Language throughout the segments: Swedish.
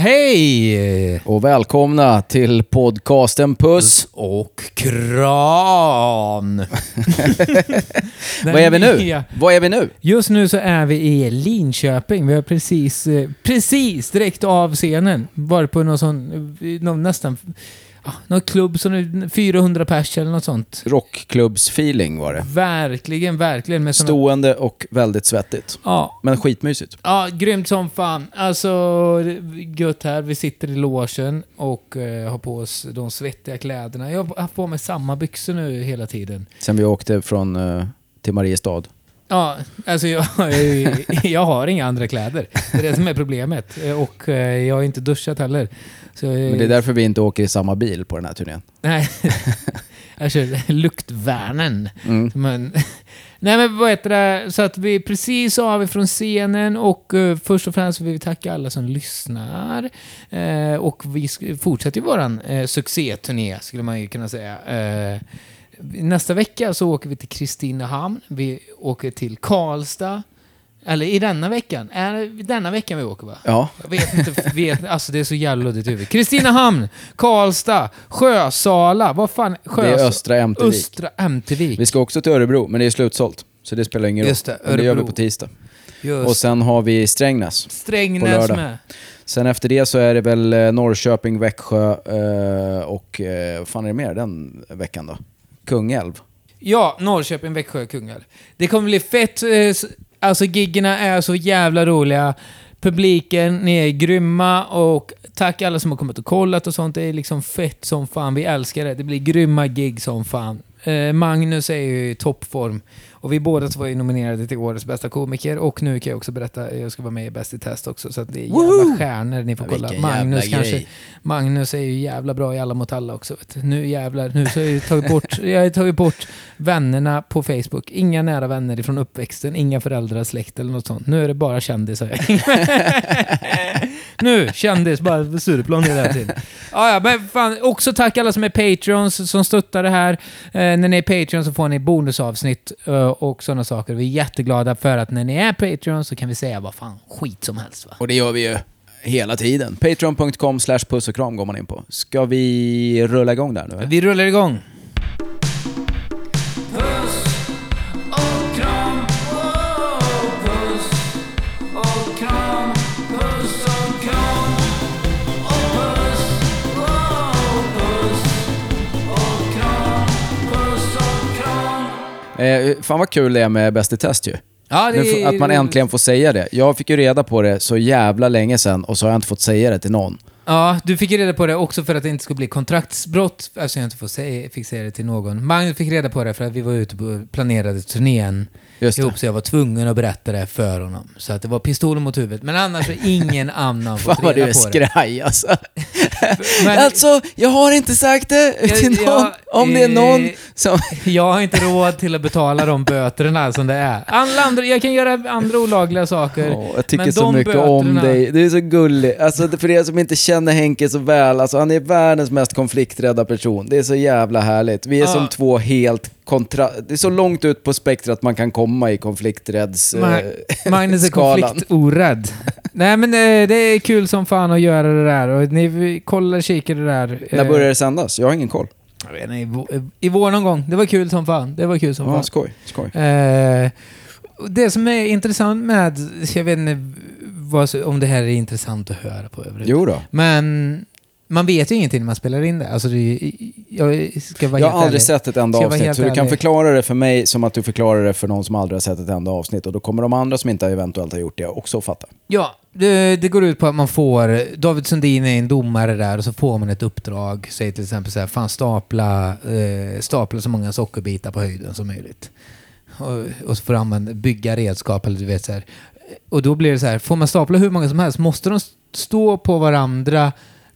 Hej! Och välkomna till podcasten Puss. Och kran! Vad är vi nu? Vad är vi nu? Just nu så är vi i Linköping. Vi har precis, eh, precis direkt av scenen varit på någon sån, eh, någon nästan, ah, någon klubb som är 400 pers eller något sånt. Rockklubbsfeeling var det. Verkligen, verkligen. Med såna, Stående och väldigt svettigt. ja, Men skitmysigt. Ja, grymt som fan. Alltså, gött här. Vi sitter i logen och eh, har på oss de svettiga kläderna. Jag har haft på mig samma byxor nu hela tiden. Sen vi åkte från, eh, till Mariestad. Ja, alltså jag, jag har inga andra kläder. Det är det som är problemet. Eh, Och eh, jag har inte duschat heller. Så, eh, Men det är därför vi inte åker i samma bil på den här turnén. Nej, jag kör luktvärnen. Mm. Men, nej men vad heter det, så att vi är precis av ifrån scenen och först och främst vill vi tacka alla som lyssnar. Och vi fortsätter ju våran uh, succéturné skulle man ju kunna säga. Nästa vecka så åker vi till Kristinehamn, vi åker till Karlstad. Eller i denna veckan. Är det denna veckan vi åker va? Ja, Jag vet inte, vet, alltså det är så jävla luddigt huvud. Kristinehamn, Karlstad, Sjösala, vad fan? det Sjösa- är Östra Ämtervik. Östra Ämtervik. Vi ska också till Örebro, men det är slutsålt. Så det spelar ingen roll. Just det, Men det gör vi Örebro. på tisdag. Just. Och sen har vi Strängnäs. på Strängnäs lördag. med. Sen efter det så är det väl eh, Norrköping, Växjö eh, och eh, vad fan är det mer den veckan då? Kungälv. Ja, Norrköping, Växjö, Kungälv. Det kommer bli fett. Eh, alltså giggerna är så jävla roliga. Publiken, ni är grymma och tack alla som har kommit och kollat och sånt. Det är liksom fett som fan. Vi älskar det. Det blir grymma gig som fan. Eh, Magnus är ju i toppform. Och vi båda två är nominerade till årets bästa komiker. Och nu kan jag också berätta, jag ska vara med i Bäst i test också. Så att det är jävla stjärnor ni får Ja, kolla. Magnus kanske, grej. Magnus är ju jävla bra i Alla mot alla också. Nu jävlar, nu så har jag tagit bort, jag har tagit bort vännerna på Facebook. Inga nära vänner ifrån uppväxten, inga föräldrar, släkt eller något sånt. Nu är det bara kändisar. nu, kändis, bara Stureplan hela tiden. Ja, ja, men fan, också tack alla som är Patreons som stöttar det här. Eh, när ni är Patreon så får ni bonusavsnitt eh, och sådana saker. Vi är jätteglada för att när ni är Patreon så kan vi säga vad fan skit som helst. Va? Och det gör vi ju hela tiden. Patreon.com slash puss och kram går man in på. Ska vi rulla igång där nu? Vi rullar igång. Eh, fan vad kul det är med Bäst i test ju. Ja, får- Att man äntligen får säga det. Jag fick ju reda på det så jävla länge sedan och så har jag inte fått säga det till någon. Ja, du fick ju reda på det också för att det inte skulle bli kontraktsbrott. Alltså jag inte får säga, fick säga det till någon. Magnus fick reda på det för att vi var ute på planerade turnén det. Ihop så jag var tvungen att berätta det för honom. Så att det var pistolen mot huvudet. Men annars har ingen annan Fan fått vad du reda är på det. skraj alltså. Men- alltså, jag har inte sagt det till någon. ja, Om det är någon eh, som... Jag har inte råd till att betala de böterna som det är. Alla andra, jag kan göra andra olagliga saker. Åh, jag tycker men så de mycket om böterna- dig. Du är så gullig. Alltså, för er som inte känner Henke så väl, alltså, han är världens mest konflikträdda person. Det är så jävla härligt. Vi är Ja. som två helt kontra... Det är så långt ut på spektrat man kan komma i konflikträdds... Ma- eh, Magnus är konfliktorädd. Nej men eh, det är kul som fan att göra det där och ni kollar, kikar det där. När eh, börjar det sändas? Jag har ingen koll. Jag vet inte, i, i vår någon gång. Det var kul som fan. Det var kul som Ja, fan. skoj. skoj. Eh, det som är intressant med, jag vet inte vad, om det här är intressant att höra på övrigt. Jo då. Men man vet ju ingenting när man spelar in det. Alltså det jag ska vara Jag har aldrig ärlig. sett ett enda avsnitt, så du kan förklara det för mig som att du förklarar det för någon som aldrig har sett ett enda avsnitt. Och då kommer de andra som inte eventuellt har gjort det också att fatta. Ja, det, det går ut på att man får, David Sundin är en domare där och så får man ett uppdrag, säg till exempel så här, fan stapla, eh, stapla så många sockerbitar på höjden som möjligt. Och, och så får använda, bygga redskap eller du vet så här. Och då blir det så här, får man stapla hur många som helst, måste de stå på varandra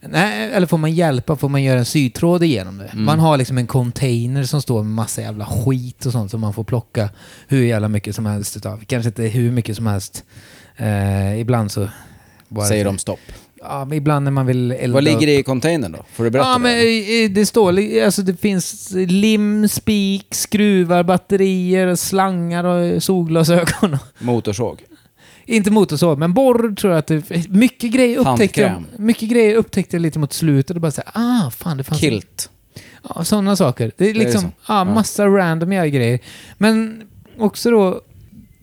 Nej, eller får man hjälpa? Får man göra en sytråd igenom det? Man har liksom en container som står med massa jävla skit och sånt som man får plocka hur jävla mycket som helst utav. Kanske inte hur mycket som helst. Eh, ibland så... Säger de stopp. Ja, men ibland när man vill elda Vad ligger det i containern då? Får du berätta Ja, det? men det står, alltså det finns lim, spik, skruvar, batterier, slangar och solglasögon. Motorsåg? Inte motorsåg, men borr tror jag att det... Mycket grejer upptäckte jag, mycket grejer upptäckte jag lite mot slutet och bara såhär, ah, fan det fanns... Kilt. Ja, sådana saker. Det är det liksom, så? ja, Ja. massa random jävla grejer. Men också då,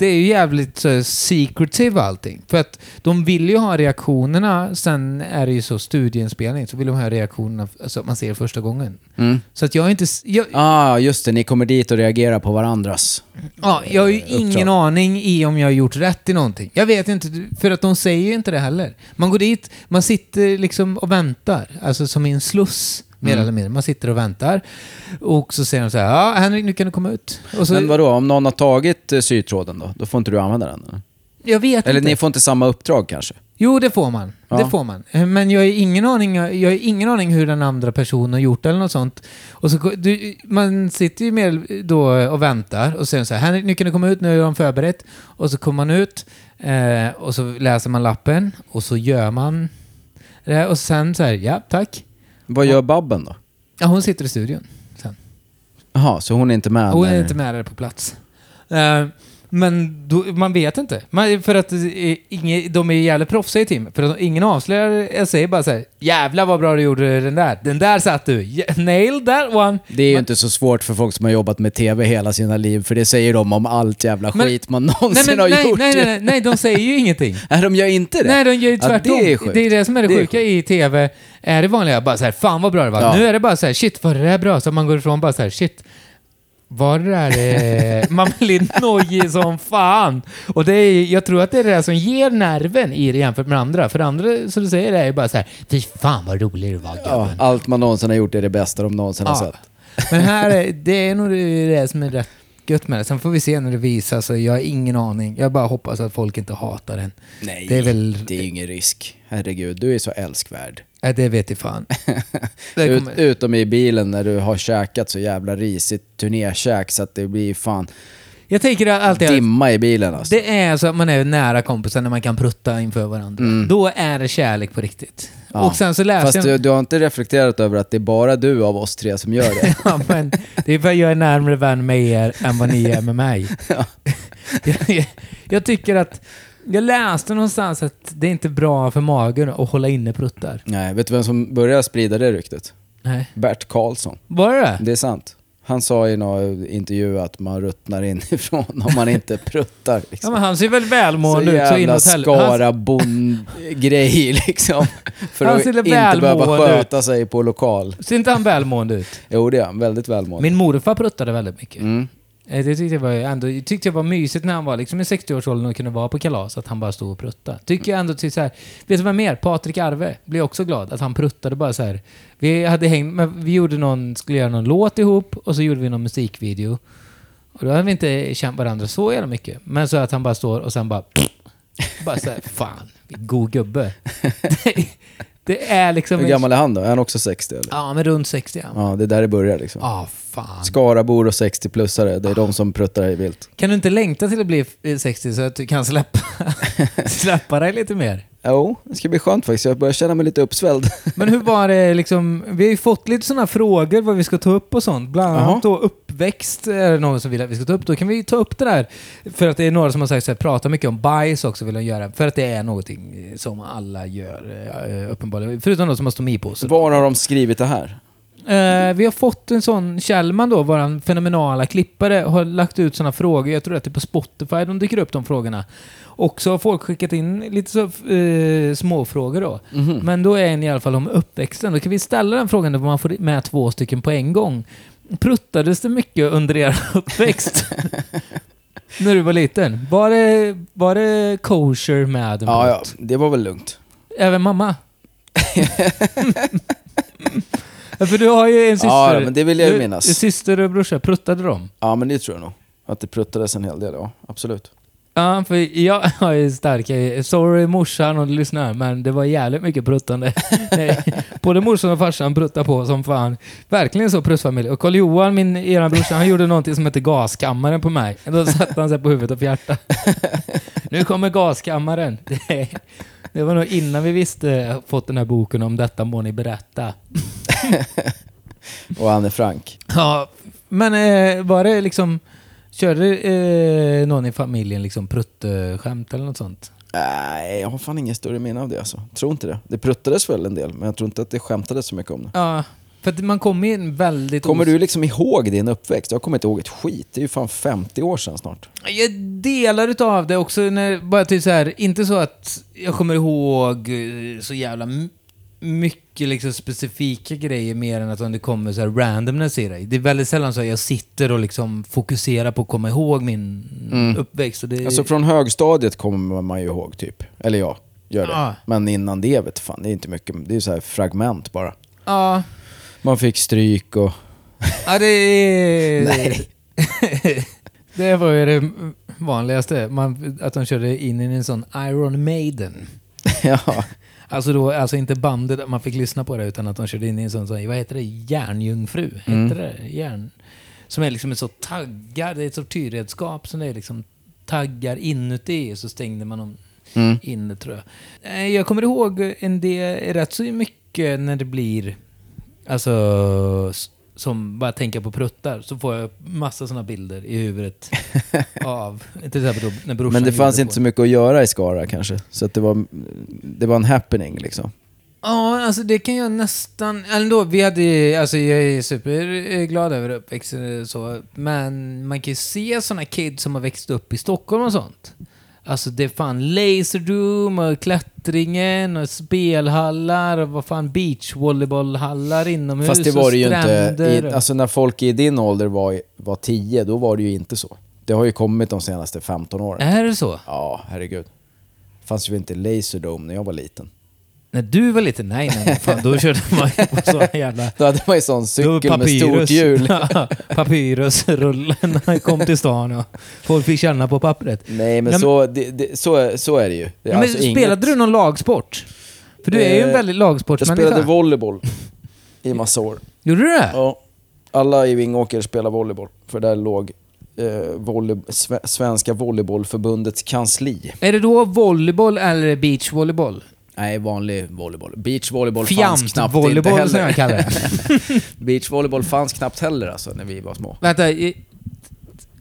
det är ju jävligt så, secretive allting. För att de vill ju ha reaktionerna, sen är det ju så studieinspelning, så vill de ha reaktionerna alltså, att man ser första gången. Mm. Så att jag är inte... Jag, Ah, just det. Ni kommer dit och reagerar på varandras. ja, jag har ju uppdrag. ingen aning i om jag har gjort rätt i någonting. Jag vet inte, för att de säger ju inte det heller. Man går dit, man sitter liksom och väntar, alltså som i en sluss. Mer Mm. eller mindre. Man sitter och väntar. Och så säger de så här, ja Henrik nu kan du komma ut. Och så, Men vadå, om någon har tagit eh, sytråden då? Då får inte du använda den? Eller, jag vet eller inte. ni får inte samma uppdrag kanske? Jo, det får man. Ja. Det får man. Men jag har ingen aning, jag har ingen aning hur den andra personen har gjort eller något sånt. Och så, du, man sitter ju mer då och väntar och säger så här, Henrik, nu kan du komma ut, nu är de förberett. Och så kommer man ut eh, och så läser man lappen och så gör man det. Och sen så här, ja, tack. Vad gör Babben då? Ja, hon sitter i studion sen. Jaha, så hon är inte med? Hon är när- inte med där på plats. Eh, men då, man vet inte. Man, för att eh, inge, de är jävligt proffsiga i teamet. För att ingen avslöjar, säger bara så här, jävlar vad bra du gjorde den där. Den där satt du. Nailed that one. Det är ju Man- inte så svårt för folk som har jobbat med TV hela sina liv, för det säger de om allt jävla Men- skit man Nej, någonsin men, har nej, gjort. nej, nej, nej, nej, de säger ju ingenting. Nej, de gör inte det? Nej, de gör ju Ja, tvärtom. det är sjukt. det är det som är det, Det är sjuka i TV. Är det vanliga bara så här, fan vad bra det var. Ja. Nu är det bara så här, shit var det där bra? Så man går ifrån bara så här, shit. Var det där... Eh, man blir nojig som fan. Och det är, jag tror att det är det som ger nerven i det jämfört med andra. För andra, som du säger, är ju bara så här, fy fan vad rolig du var Ja, gubben. allt man någonsin har gjort är det bästa de någonsin har Ja. sett. Men här, är- det är nog det som är rätt gött med det. Sen får vi se när det visas. Så jag har ingen aning. Jag bara hoppas att folk inte hatar den. Nej, Det är väl- det är ju ingen risk. Herregud, du är så älskvärd. Nej, det vet jag fan. Ut, utom i bilen när du har käkat så jävla risigt turnékäk så att det blir fan Jag tänker alltid att dimma i bilen alltså. det är så att man är nära kompisar när man kan prutta inför varandra. Då är det kärlek på riktigt. Ja. Och sen så läste Fast jag... du, du har inte reflekterat över att det är bara du av oss tre som gör det? Ja, men det är för att jag är närmare vän med er än vad ni är med mig. jag, jag, jag tycker att... Jag läste någonstans att det är inte bra för magen att hålla inne pruttar. Nej, vet du vem som började sprida det ryktet? Nej. Bert Karlsson. Var det det? Är sant. Han sa i någon intervju att man ruttnar inifrån om man inte pruttar. Ja, Liksom. men han ser väl välmående ut så jävla inåt helvete. Han- skara bondgrej liksom. För Han att inte behöva sköta sig på lokal. Ser inte han välmående ut? Jo, det är han. Väldigt välmående. Min morfar pruttade väldigt mycket. Mm. Eh, Det tyckte jag, var, ändå, tyckte jag var mysigt när han var liksom i 60-årsåldern och kunde vara på kalas, att han bara stod och pruttade. Tycker jag ändå till så här, vet du vad mer? Patrik Arve blir också glad att han pruttade bara så här. Vi hade hängt, men vi gjorde någon, skulle göra någon låt ihop och så gjorde vi någon musikvideo. Och då hade vi inte känt varandra så jävla mycket. Men så att han bara står och sen bara... bara så här, fan, god gubbe. Det, är liksom... Hur gammal är han då? Är han också 60 eller? Ja, men runt 60 ja. Ja, det är där det börjar liksom. Ja, fan. Skarabor och 60-plussare, det är de som pruttar i vilt. Kan du inte längta till att bli eh, 60 så att du kan släppa, släppa dig lite mer? Jo, det ska bli skönt faktiskt. Jag börjar känna mig lite uppsvälld. Men hur var det liksom, vi har ju fått lite sådana frågor vad vi ska ta upp och sånt. Bland annat då uppväxt är det någon som vill att vi ska ta upp. Då kan vi ta upp det där. För att det är några som har sagt så här, prata mycket om bajs också vill de göra. För att det är någonting som alla gör eh, uppenbarligen. Förutom de som har stomipåsar. Var har de skrivit det här? Eh, vi har fått en sån, Kjellman då, våran fenomenala klippare, har lagt ut såna frågor. Jag tror att det är på Spotify de dyker upp de frågorna. Och så har folk skickat in lite så, eh, småfrågor då. Mhm. Men då är en i alla fall om uppväxten. Då kan vi ställa den frågan där man får med två stycken på en gång. Pruttades det mycket under er uppväxt? När du var liten? Var det, var det kosher med Ja, ja, det var väl lugnt. Även mamma? ja, för du har ju en syster. Ja, men det vill jag ju Du- minnas. Syster och brorsa, pruttade de? Ja, men det tror jag nog. Att det pruttades en hel del, ja. Absolut. Ja, för jag har ju starka... Sorry morsan om du lyssnar, men det var jävligt mycket pruttande. Både morsan och farsan pruttade på som fan. Verkligen så pruttfamilj. Och Karl-Johan, min eran brorsa, han gjorde någonting som hette gaskammaren på mig. Då satte han sig på huvudet och fjärtade. Nu kommer gaskammaren. Det, det var nog innan vi visste, fått den här boken om detta må ni berätta. Och Anne Frank. Ja, men eh, var det liksom... Körde eh, någon i familjen liksom prutteskämt eller något sånt? Nej, jag har fan ingen större minne av det alltså. Tror inte det. Det pruttades väl en del, men jag tror inte att det skämtades så mycket om det. Ja, för att man kommer i en väldigt... Kommer du liksom ihåg din uppväxt? Jag kommer inte ihåg ett skit. Det är ju fan 50 år sedan snart. Jag delar utav det också, när, bara typ så här, inte så att jag kommer ihåg eh, så jävla m- mycket liksom specifika grejer mer än att det kommer så här randomness i det. Det är väldigt sällan så att jag sitter och liksom fokuserar på att komma ihåg min Mm. uppväxt. Det, Alltså från högstadiet kommer man ju ihåg typ. Eller jag gör det. Ja. Men innan det vet fan, det är inte mycket. Det är så här fragment bara. ja, Man fick stryk och... ja, det är... Nej. det var ju det vanligaste, man, att de körde in i en sån Iron Maiden. ja. Alltså, då, alltså inte bandet man fick lyssna på det, utan att de körde in i en sån, sån vad heter det, järnjungfru? Heter Mm. det? Järn, som är liksom en så taggar, det är ett tortyrredskap som det är liksom taggar inuti, så stängde man dem Mm. inne tror jag. Eh, Jag kommer ihåg en del, rätt så mycket när det blir, alltså, som bara tänka på pruttar, så får jag massa sådana bilder i huvudet av, till exempel då, när brorsan Men det fanns inte på- så mycket att göra i Skara kanske. Så att det var, det var en happening liksom. Ja, alltså det kan jag nästan... Ändå, vi hade, alltså jag är superglad över uppväxten och så, men man kan ju se sådana kids som har växt upp i Stockholm och sånt. Alltså det är fan Laserdome och klättringen och spelhallar och vad fan beachvolleybollhallar inomhus Fast det var det ju inte... I, alltså när folk i din ålder var, var 10, då var det ju inte så. Det har ju kommit de senaste 15 åren. Är det så? Ja, herregud. Det fanns ju inte Laserdome när jag var liten. När du var lite nej, nej, fan, då körde man ju på så jävla... Då hade man ju sån cykel med stort hjul. Papyrusrullen kom till stan och folk fick känna på pappret. Nej, men, Ja, så, det, det, så, så är det ju. Det är men alltså spelade inget- du någon lagsport? För du är ju en Eh, väldigt Jag lagsportsmänniska. spelade volleyboll i massa år. Gjorde du det? Ja. Alla i Vingåker spelar volleyboll, för där låg eh, volley, Sve- Svenska Volleybollförbundets kansli. Är det då volleyboll eller beachvolleyboll? Nej, vanlig volleyboll. Beachvolleyboll fanns knappt inte Fjantvolleyboll som jag heller. kallar det. Beachvolleyboll fanns knappt heller alltså, när vi var små. Vänta,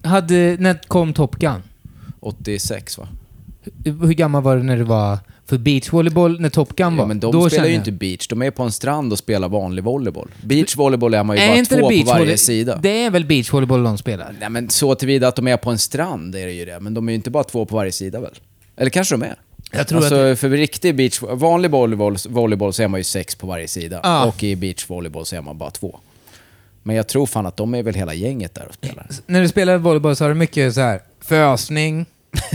hade, när kom Top Gun? 86 va? Hur gammal var du när det var... För beachvolleyboll, när Top Gun var, Ja, men de då spelar ju inte beach, de är på en strand och spelar vanlig volleyboll. Beachvolleyboll är man ju Är bara inte två på varje sida. Det är väl beachvolleyboll de spelar? Nej men så tillvida att de är på en strand är det ju det, men de är ju inte bara två på varje sida väl? Eller kanske de är? Jag tror alltså, att... för riktig beach, vanlig volleyboll, volleyboll så är man ju sex på varje sida. Ja. Och i beachvolleyboll så är man bara två. Men jag tror fan att de är väl hela gänget där och spelar. När du spelar volleyboll så har du mycket så här fösning.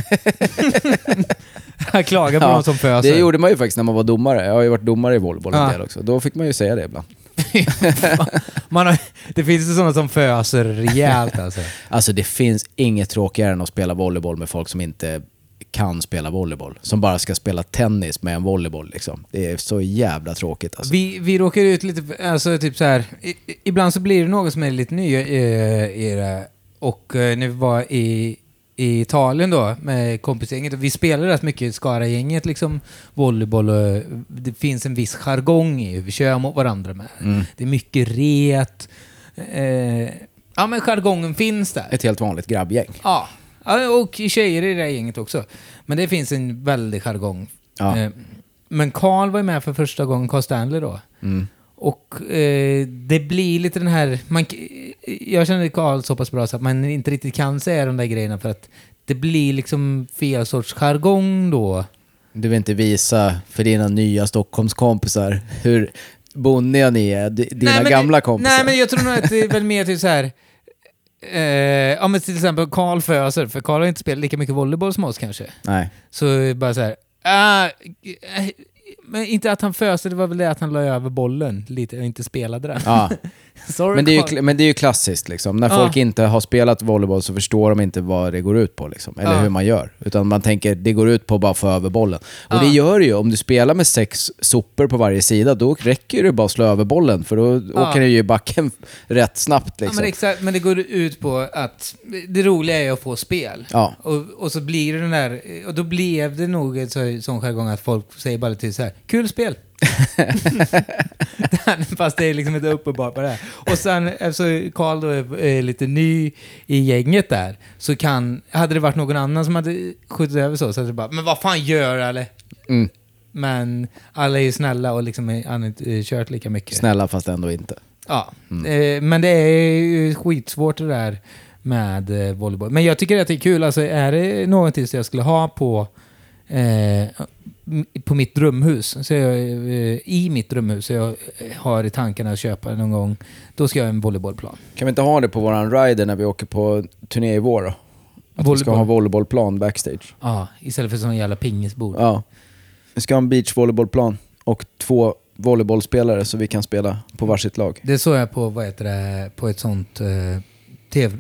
jag klagar på Ja, någon som föser. Det gjorde man ju faktiskt när man var domare. Jag har ju varit domare i volleyboll en Ja. del också. Då fick man ju säga det ibland. Man har, det finns ju sådana som föser rejält alltså. Alltså det finns inget tråkigare än att spela volleyboll med folk som inte kan spela volleyboll. Som bara ska spela tennis med en volleyboll liksom. Det är så jävla tråkigt alltså. Vi, vi råkar ut lite, alltså typ så här. I, ibland så blir det något som är lite ny i, i det. Och eh, när vi var i, i Italien då med kompisgänget, vi spelade rätt mycket Skara-gänget liksom volleyboll och det finns en viss jargong i hur vi kör mot varandra med. Mm. Det är mycket ret. Eh, ja men jargongen finns där. Ett helt vanligt grabbgäng. Ja, och tjejer i det här gänget också. Men det finns en väldig jargong. Ja. Eh, Men Carl var ju med för första gången, Carl Stanley då. Mm. Och eh, det blir lite den här... Man, jag känner Carl så pass bra så att man inte riktigt kan säga de där grejerna för att det blir liksom fel sorts jargong då. Du vill inte visa för dina nya Stockholmskompisar hur bonniga ni är, di- dina men gamla det, kompisar. Nej, men jag tror nog att det är väl mer till så här... Eh, ja, men till exempel Carl Föser, för Carl har inte spelat lika mycket volleyboll som oss kanske. Nej. Så bara så här... Ah, eh, men inte att han föste, det var väl det att han la över bollen lite och inte spelade den. Ja. Sorry Men, det är ju, men det är ju klassiskt liksom. När Ja. folk inte har spelat volleyboll så förstår de inte vad det går ut på liksom. Eller Ja. hur man gör. Utan man tänker det går ut på att bara få över bollen. Och det gör det ju. Om du spelar med sex sopor på varje sida, då räcker det bara att slå över bollen. För då åker den ju i backen rätt snabbt liksom. men, exakt, men det går ut på att det roliga är att få spel. Och, och så blir det den där, och då blev det nog en så- sån jargong att folk säger bara till så här. Kul spel. Fast det är liksom inte uppenbart på det här. Och sen, eftersom Karl då är, är lite ny i gänget där, så kan, hade det varit någon annan som hade skjutit över så, så hade det bara, men vad fan gör du eller? Mm. Men alla är ju snälla och liksom är- han har inte eh, kört lika mycket. Snälla fast ändå inte. Ja, eh, men det är ju skitsvårt det där med eh, volleyboll. Men jag tycker att det är kul. Alltså, är det någonting som jag skulle ha på, eh, på mitt drömhus, så jag, eh, i mitt drömhus, så jag eh, har i tankarna att köpa någon gång, då ska jag ha en volleybollplan. Kan vi inte ha det på våran rider när vi åker på turné i vår då? Att vi ska Volleyboll. ha volleybollplan backstage. Ja, istället för sån jävla pingisbord. Ja. Vi ska ha en beachvolleybollplan och två volleybollspelare så vi kan spela på varsitt lag. Det såg jag på, vad heter det, på ett sånt eh, TV,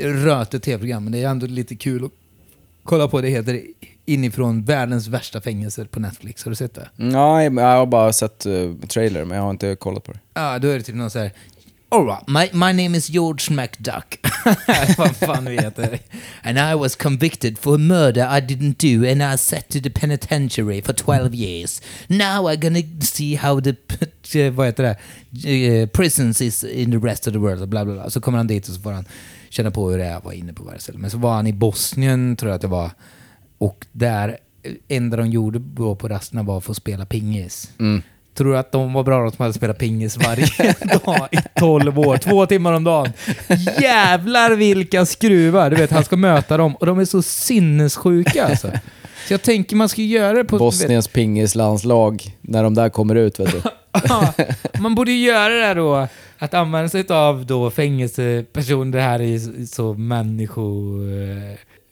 röte tv-program, men det är ändå lite kul att kolla på. Det heter Inifrån världens värsta fängelser på Netflix. Har du sett det? Nej, men jag har bara sett uh, trailer men jag har inte kollat på det. Ja, då är det typ någon så här... Alright, my, my name is George McDuck. Vad fan heter. And I was convicted for a murder I didn't do and I sat to the penitentiary for 12 years. Now I'm gonna see how the... Vad heter det? Eh, Prisons is in the rest of the world. Bla, bla, bla. Så kommer han dit och så får han känna på hur det är att vara inne på varje ställe. Men så var han i Bosnien, tror jag att det var. Och där, enda de gjorde på rasterna var att få spela pingis. Mm. Tror du att de var bra de som hade spelat pingis varje dag i 12 år? Två timmar om dagen. Jävlar vilka skruvar! Du vet, han ska möta dem och de är så sinnessjuka alltså. Så jag tänker man ska göra det på... Bosniens pingislandslag, när de där kommer ut vet du. Man borde ju göra det då, att använda sig av då fängelsepersoner, här är ju så människo...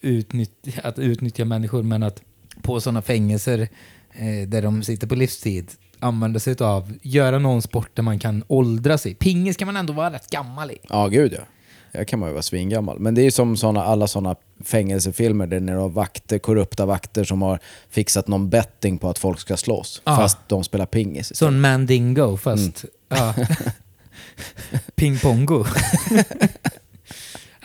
eh, Utnytt, att utnyttja människor, men att på sådana fängelser eh, där de sitter på livstid, använda sig av, göra någon sport där man kan åldras i. Pingis kan man ändå vara rätt gammal i. Ja, gud ja. Jag kan man ju vara svingammal. Men det är ju som såna, alla sådana fängelsefilmer där ni har vakter, korrupta vakter som har fixat någon betting på att folk ska slåss. Ja. Fast de spelar pingis. Sån mandingo, fast... Ja. Pingpongo.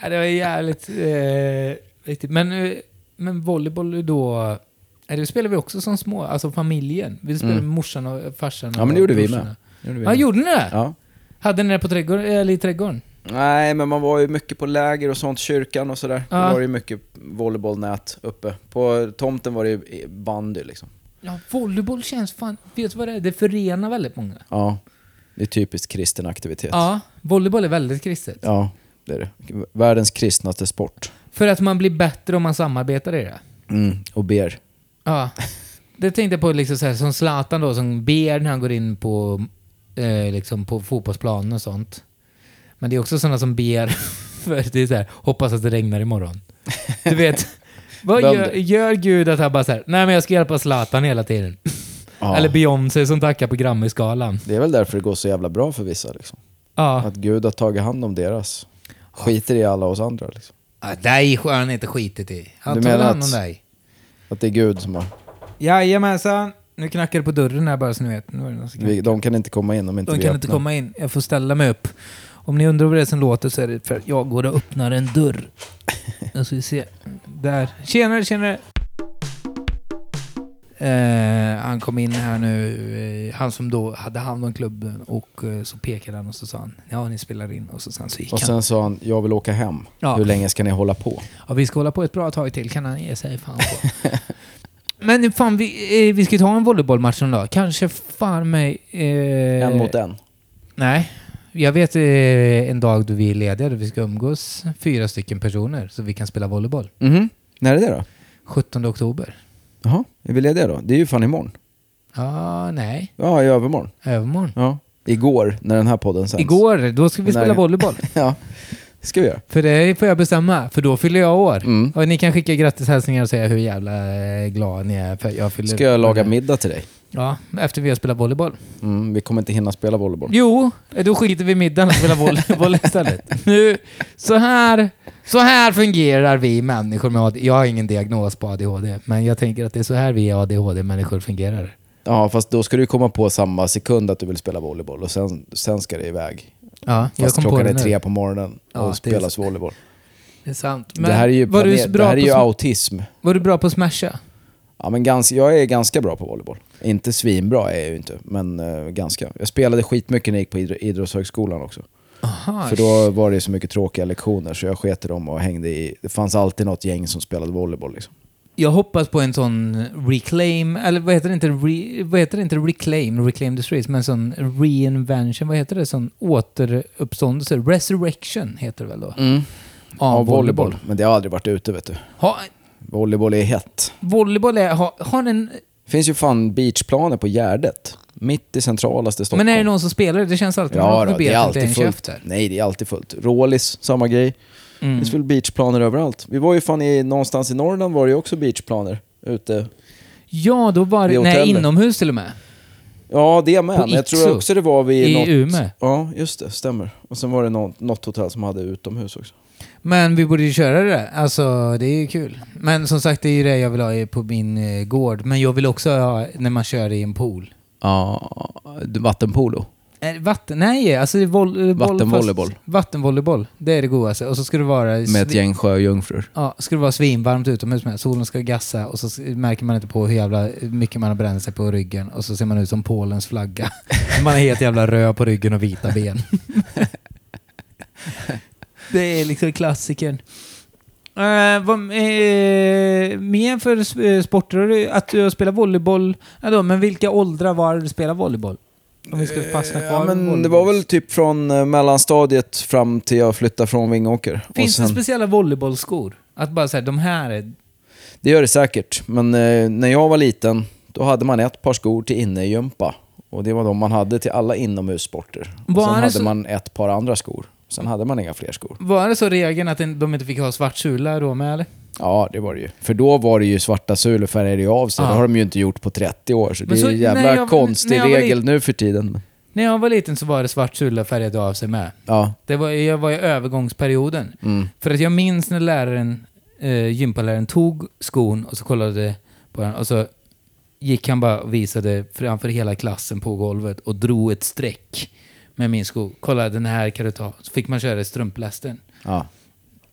det var jävligt eh, riktigt. Men, eh, men volleyboll är då... Eh, det spelar vi också som små, alltså familjen. Vi spelade Mm. med morsan och farsan. Ja, men det gjorde vi med. Det gjorde vi Ja, med. gjorde ni det? Ja. Hade ni det på trädgården, eller i trädgården? Nej, men man var ju mycket på läger och sånt, kyrkan och sådär. Ja. Då var det ju mycket volleybollnät uppe. På tomten var det ju bandy liksom. Ja, volleyboll känns fan... Vet du vad det är? Det förenar väldigt många. Ja, det är typiskt kristen aktivitet. Ja, volleyboll är väldigt kristet. Ja, det är det. Världens kristnaste sport. För att man blir bättre om man samarbetar i det. Mm, och ber. Ja. Det tänkte jag på liksom så här, som Zlatan då, som ber när han går in på, eh, liksom på fotbollsplanen och sånt. Men det är också sådana som ber för det är så här, hoppas att det regnar imorgon. Du vet, vad gör, gör Gud att han bara så här, nej men jag ska hjälpa Zlatan hela tiden. Ja. Eller Beyoncé som tackar på Grammy-skalan. Det är väl därför det går så jävla bra för vissa. Liksom. Ja. Att Gud har tagit hand om deras. Skiter i alla oss andra. Liksom. Ja dig har han inte skitit i. Han Du menar hand om att- dig. Att det är Gud som har... Jajamensan. Nu knackar det på dörren här bara så ni vet. Nu är det någon som Vi, de kan inte komma in om inte De vi kan öppnar. inte komma in. Jag får ställa mig upp. Om ni undrar vad det är som låter så är det för att jag går och öppnar en dörr. Nu ska vi se. Där. Tjenare, tjenare! Eh, han kom in här nu, eh, han som då hade hand om klubben och eh, så pekade han och så sa han ja ni spelar in och så, sen så gick Och han. sen sa han, jag vill åka hem. Ja. Hur länge ska ni hålla på? Ja, vi ska hålla på ett bra tag till kan han ge sig fan på. Men fan, vi, eh, vi ska ta en volleybollmatch någon dag. Kanske fan mig... Eh, En mot en. Nej. Jag vet eh, en dag då vi är lediga, då vi ska umgås fyra stycken personer, så vi kan spela volleyboll. Mhm. När är det då? 17 oktober. Jaha, är vi lediga då? Det är ju fan imorgon. Ja, nej. Ja, i övermorgon. Övermorgon. Ja. Igår, när den här podden sänds. Igår, då ska vi Nej. spela volleyboll. Ja, det ska vi göra. För det får jag bestämma, för då fyller jag år. Mm. Och ni kan skicka grattishälsningar och säga hur jävla eh, glad ni är för jag fyller Ska jag laga middag till dig? Ja, efter vi har spelat volleyboll. Mm, vi kommer inte hinna spela volleyboll. Jo, då skiter vi i middagen och spelar volleyboll istället. Nu, så här, så här fungerar vi människor med ADHD. Jag har ingen diagnos på ADHD, men jag tänker att det är så här vi ADHD-människor fungerar. Ja, fast då ska du komma på samma sekund att du vill spela volleyboll och sen, sen ska det iväg. Ja, jag Fast kom på klockan det är nu. tre på morgonen Ja, och är spelas volleyboll. Det är sant. det här är ju, var, du planer- bra det här är på ju sm- autism. var du bra på att smasha? Ja, men gans, jag är ganska bra på volleyboll. Inte svinbra är jag ju inte, men eh, ganska. Jag spelade skitmycket när jag gick på idr- idrottshögskolan också. Aha, För då var det så mycket tråkiga lektioner så jag sket i dem och hängde i... Det fanns alltid något gäng som spelade volleyboll liksom. Jag hoppas på en sån reclaim, eller vad heter det inte, re, vad heter det inte reclaim, reclaim the streets, men sån reinvention, vad heter det, sån återuppståndelse, resurrection heter det väl då? Mm. Av Ja, volleyboll. Men det har aldrig varit ute vet du. Ha, Volleyboll är hett. volleyboll är, har, har en, Det finns ju fan beachplaner på Gärdet. Mitt i centralaste Stockholm. men är det någon som spelar det? Det känns alltid, Ja, nu då, det är det alltid fullt. Nej, det är alltid fullt. Rålis, samma grej. Det Mm. finns väl beachplaner överallt. Vi var ju fan i, någonstans i Norrland var det ju också beachplaner ute. Ja, då var det, nej inomhus till och med. Ja, det med. På jag tror också det var vid I något... Umeå. Ja, just det. Stämmer. Och sen var det något, något hotell som hade utomhus också. Men vi borde ju köra det där. Alltså, det är ju kul. Men som sagt, det är ju det jag vill ha på min eh, gård. Men jag vill också ha när man kör i en pool. Ja, vattenpolo. Eh, Vatten, nej, alltså det är voll, eh, boll, Vattenvolleyboll. fast- Vattenvolleyboll. Det är det godaste. Och så ska det vara... Med ett gäng sjöjungfrur. Ja, ska det vara svinvarmt utomhus med. Solen ska gassa och så s- märker man inte på hur jävla mycket man har bränt sig på ryggen. Och så ser man ut som Polens flagga. man är helt jävla röd på ryggen och vita ben. det är liksom klassikern. Uh, vad, eh, mer för eh, sporter? Har du- Att du spelar volleyboll? Ja, då, men vilka åldrar var det du spelade volleyboll? Om vi ska fastna kvar Ja, men det var väl typ från eh, mellanstadiet fram till jag flyttade från Vingåker. Finns det sen- speciella volleybollskor? Att bara säga de här är... Det gör det säkert, men eh, när jag var liten då hade man ett par skor till innegympa. Och det var de man hade till alla inomhussporter. Och sen det hade så- man ett par andra skor. Sen hade man inga fler skor. Var det så regeln att de inte fick ha svart sula då med eller? Ja, det var det ju. För då var det ju svarta sulor färgade ju av sig. Ja. Det har de ju inte gjort på 30 år. Så Men det är en jävla jag- konstig regel nu för tiden. När jag var liten så var det svart sula färgad av sig med. Ja. Det var, jag var i övergångsperioden. Mm. För att jag minns när läraren, eh, gympaläraren tog skon och så kollade på den och så gick han bara och visade framför hela klassen på golvet och drog ett streck med min sko. Kolla den här kan du ta. Så fick man köra i strumplästen. ja.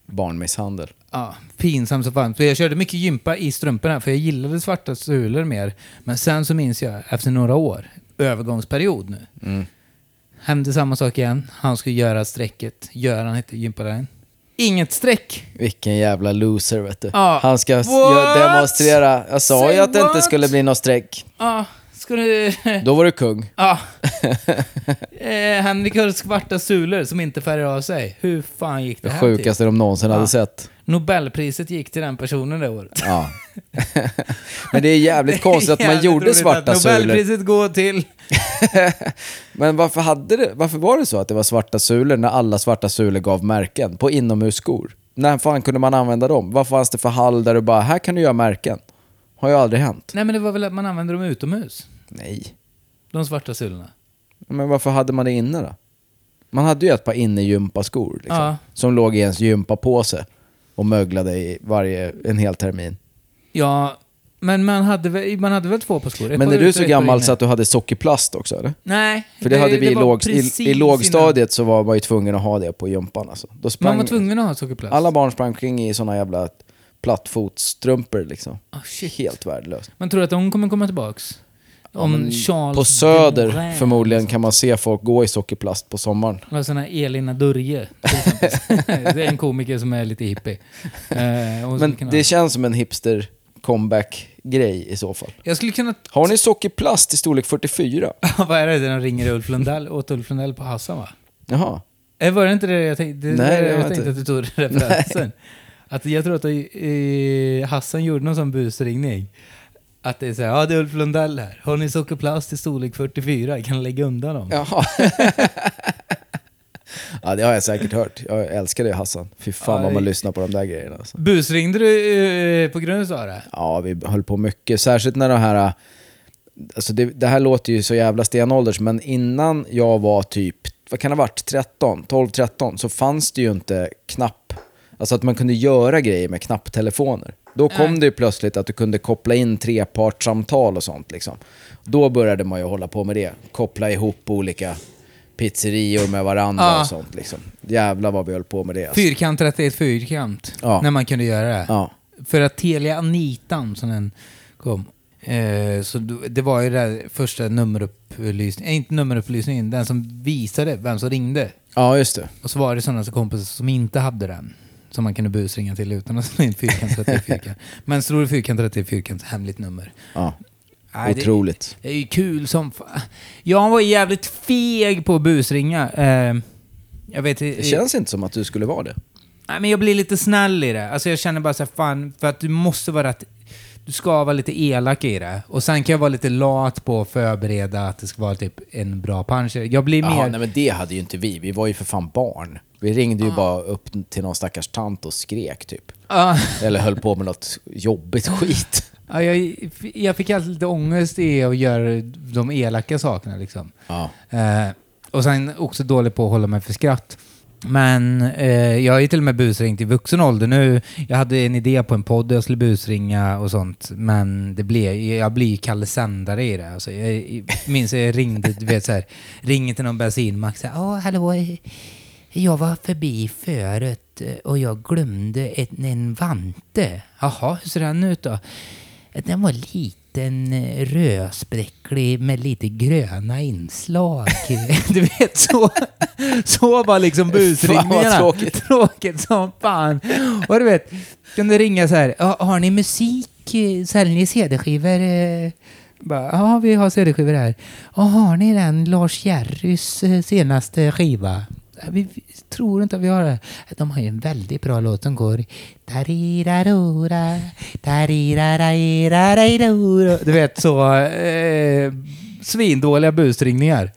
Barnmisshandel. Ja, pinsamt så fan. För jag körde mycket gympa i strumporna för jag gillade svarta sulor mer. Men sen så minns jag efter några år, övergångsperiod nu. Mm. Hände samma sak igen. Han skulle göra strecket. Göran hette gympaläraren. Inget streck! Vilken jävla loser vet du. Ja. Han ska demonstrera. Jag sa Say ju att det inte what? skulle bli något streck. Ja, ska du... Då var du kung. Ja. eh, Henrik har svarta sulor som inte färgar av sig. Hur fan gick det Det här till? sjukaste de någonsin Ja. hade sett. Nobelpriset gick till den personen det året. Ja. Men det är jävligt konstigt att man gjorde svarta sulor. Nobelpriset går till... Men varför, hade det, varför var det så att det var svarta sulor när alla svarta sulor gav märken på inomhusskor? När fan kunde man använda dem? Vad fanns det för hall där du bara, här kan du göra märken? Har ju aldrig hänt. Nej men det var väl att man använde dem utomhus? Nej. De svarta sulorna. Men varför hade man det inne då? Man hade ju ett par innegympaskor liksom, Ja. som låg i ens gympapåse och möglade i varje, en hel termin. Ja, men man hade väl, man hade väl två par skor? Ett Men är du så gammal så att du hade sockerplast också eller? Nej. För det, hade vi i, var låg, i, i lågstadiet så var man ju tvungen att ha det på gympan alltså. Då sprang, Man var tvungen att ha sockerplast. Alla barn sprang kring i såna jävla plattfotsstrumpor liksom. Shit. Helt värdelöst. Man tror att de kommer komma tillbaks? Om Charles På Söder förmodligen kan man se folk gå i sockerplast på sommaren. Sån här Elina Durje till exempel. det är en komiker som är lite hippie. Eh, Men det känns som en hipster comeback-grej i så fall. Jag skulle kunna... Har ni sockerplast i storlek 44? Vad är det de ringer Ulf Lundell, åt Ulf Lundell på Hassan va? Jaha. Eh, Var det inte det jag tänkte? Det Nej, det jag var tänkte att du tog referensen. Att jag tror att eh, Hassan gjorde någon sån busringning. Att det är såhär, ja det är Ulf Lundell här. Har ni sockerplast i storlek 44? Kan ni lägga undan dem? Jaha. ja, det har jag säkert hört. Jag älskar det Hassan. Fy fan vad man lyssnar på de där grejerna. Alltså. Busringde du eh, på grund av det? Ja, vi höll på mycket. Särskilt när de här... Alltså det, det här låter ju så jävla stenålders, men innan jag var typ, vad kan det ha varit, 13, 12-13, så fanns det ju inte knapp... Alltså att man kunde göra grejer med knapptelefoner. Då kom det ju plötsligt att du kunde koppla in trepartssamtal och sånt liksom. Då började man ju hålla på med det. Koppla ihop olika pizzerior med varandra Ja. och sånt liksom. Jävlar vad vi höll på med det. Alltså. Fyrkant 31 fyrkant. Ja. När man kunde göra det. Ja. För att Telia Anitan, som den kom. Eh, så det var ju den första nummerupplysningen, äh, inte nummerupplysningen, den som visade vem som ringde. Ja, just det. Och så var det sådana kompisar som inte hade den. Som man kunde busringa till utan att slå in fyrkant 30 fyrkant. Men slår du fyrkant 30 fyrkant, hemligt nummer. Ja. Nej, det- Otroligt. Det är ju kul som fa- Jag var jävligt feg på att busringa. Eh, jag vet Det känns inte som att du skulle vara det. Nej, men jag blir lite snäll i det. Alltså jag känner bara så här, fan, för att du måste vara rätt... Du ska vara lite elak i det. Och sen kan jag vara lite lat på att förbereda att det ska vara typ en bra punch. Jag blir mer... nej men det hade ju inte vi. Vi var ju för fan barn. Vi ringde ju bara upp till någon stackars tant och skrek typ. Ja, Eller höll på med något jobbigt skit. ja, jag, jag fick alltid lite ångest i att göra de elaka sakerna liksom. Ja. Eh, och sen också dålig på att hålla mig för skratt. Men eh, jag har ju till och med busringt i vuxen ålder nu. Jag hade en idé på en podd där jag skulle busringa och sånt. Men det blev, jag blir Kalle Sändare i det. Alltså, jag, jag minns jag ringde, du vet så här, ringer till någon bensinmack. så här, hallå. Jag var förbi förut eh, och jag glömde ett, en vante. Jaha, hur ser den ut då? Den var liten, eh, rödspräcklig med lite gröna inslag. Du vet, så, så var liksom busringningarna. Fan, tråkigt. Tråkigt som fan. Och du vet, kunde ringa så här. "Ja, Har ni musik? Säljer ni CD-skivor? Eh, ja, vi har CD-skivor här. Ja, har ni den Lars Jerrys senaste skiva? "Ja, Vi tror inte att vi har det. De har ju en väldigt bra låt som går... Du vet, så eh, svindåliga busringningar.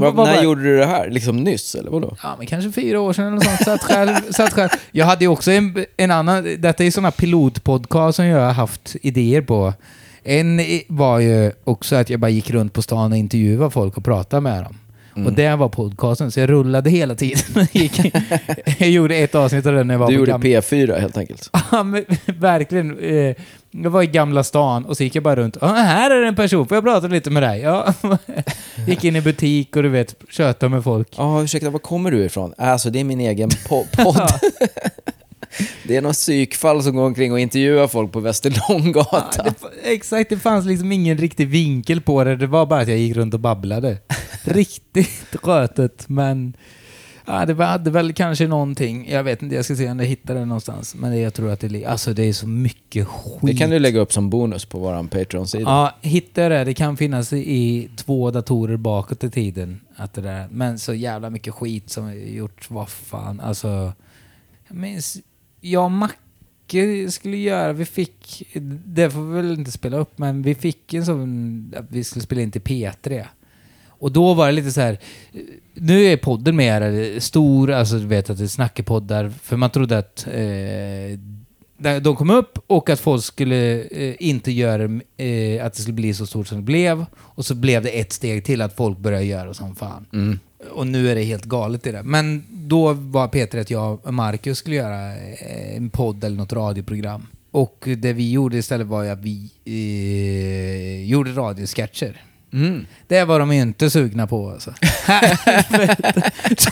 Bara- när gjorde du det här? Liksom nyss eller vadå? Ja, men kanske fyra år sedan eller något sånt. Satt själv, satt själv. Jag hade ju också en, en annan, detta är sådana pilotpodcast som jag har haft idéer på. En var ju också att jag bara gick runt på stan och intervjuade folk och pratade med dem. Mm. Och det var podcasten, så jag rullade hela tiden. jag gjorde ett avsnitt av den när jag var Du gjorde gam- P4 helt enkelt. Ja, men verkligen. Eh, jag var i Gamla stan och så gick jag bara runt. Här är en person, får jag prata lite med dig? Ja. gick in i butik och du vet, tjötade med folk. Ja, ursäkta, var kommer du ifrån? Alltså, det är min egen po- podd. det är något psykfall som går omkring och intervjuar folk på Västerlånggatan. Ja, det, exakt, det fanns liksom ingen riktig vinkel på det. Det var bara att jag gick runt och babblade. Riktigt rötet, men... Ja, det hade väl kanske någonting. Jag vet inte, jag ska se om jag hittar det någonstans. Men jag tror att det li- Alltså det är så mycket skit. Det kan du lägga upp som bonus på vår Patreon-sida. Ja, hittar jag det. Det kan finnas i två datorer bakåt i tiden. Att det där. Men så jävla mycket skit som jag gjort. Vad fan, alltså... Jag minns... Jag och Macke skulle göra... Vi fick... Det får vi väl inte spela upp, men vi fick en sån... Att vi skulle spela in till P3. Och då var det lite så här... Nu är podden mer stor, alltså du vet att det är snackepoddar. För man trodde att eh, de kom upp och att folk skulle eh, inte göra eh, att det skulle bli så stort som det blev. Och så blev det ett steg till att folk började göra som fan. Mm. Och nu är det helt galet i det. Men då var Peter att jag och Marcus skulle göra eh, en podd eller något radioprogram. Och det vi gjorde istället var att vi eh, gjorde radiosketcher. Mm. Det var de ju inte sugna på alltså.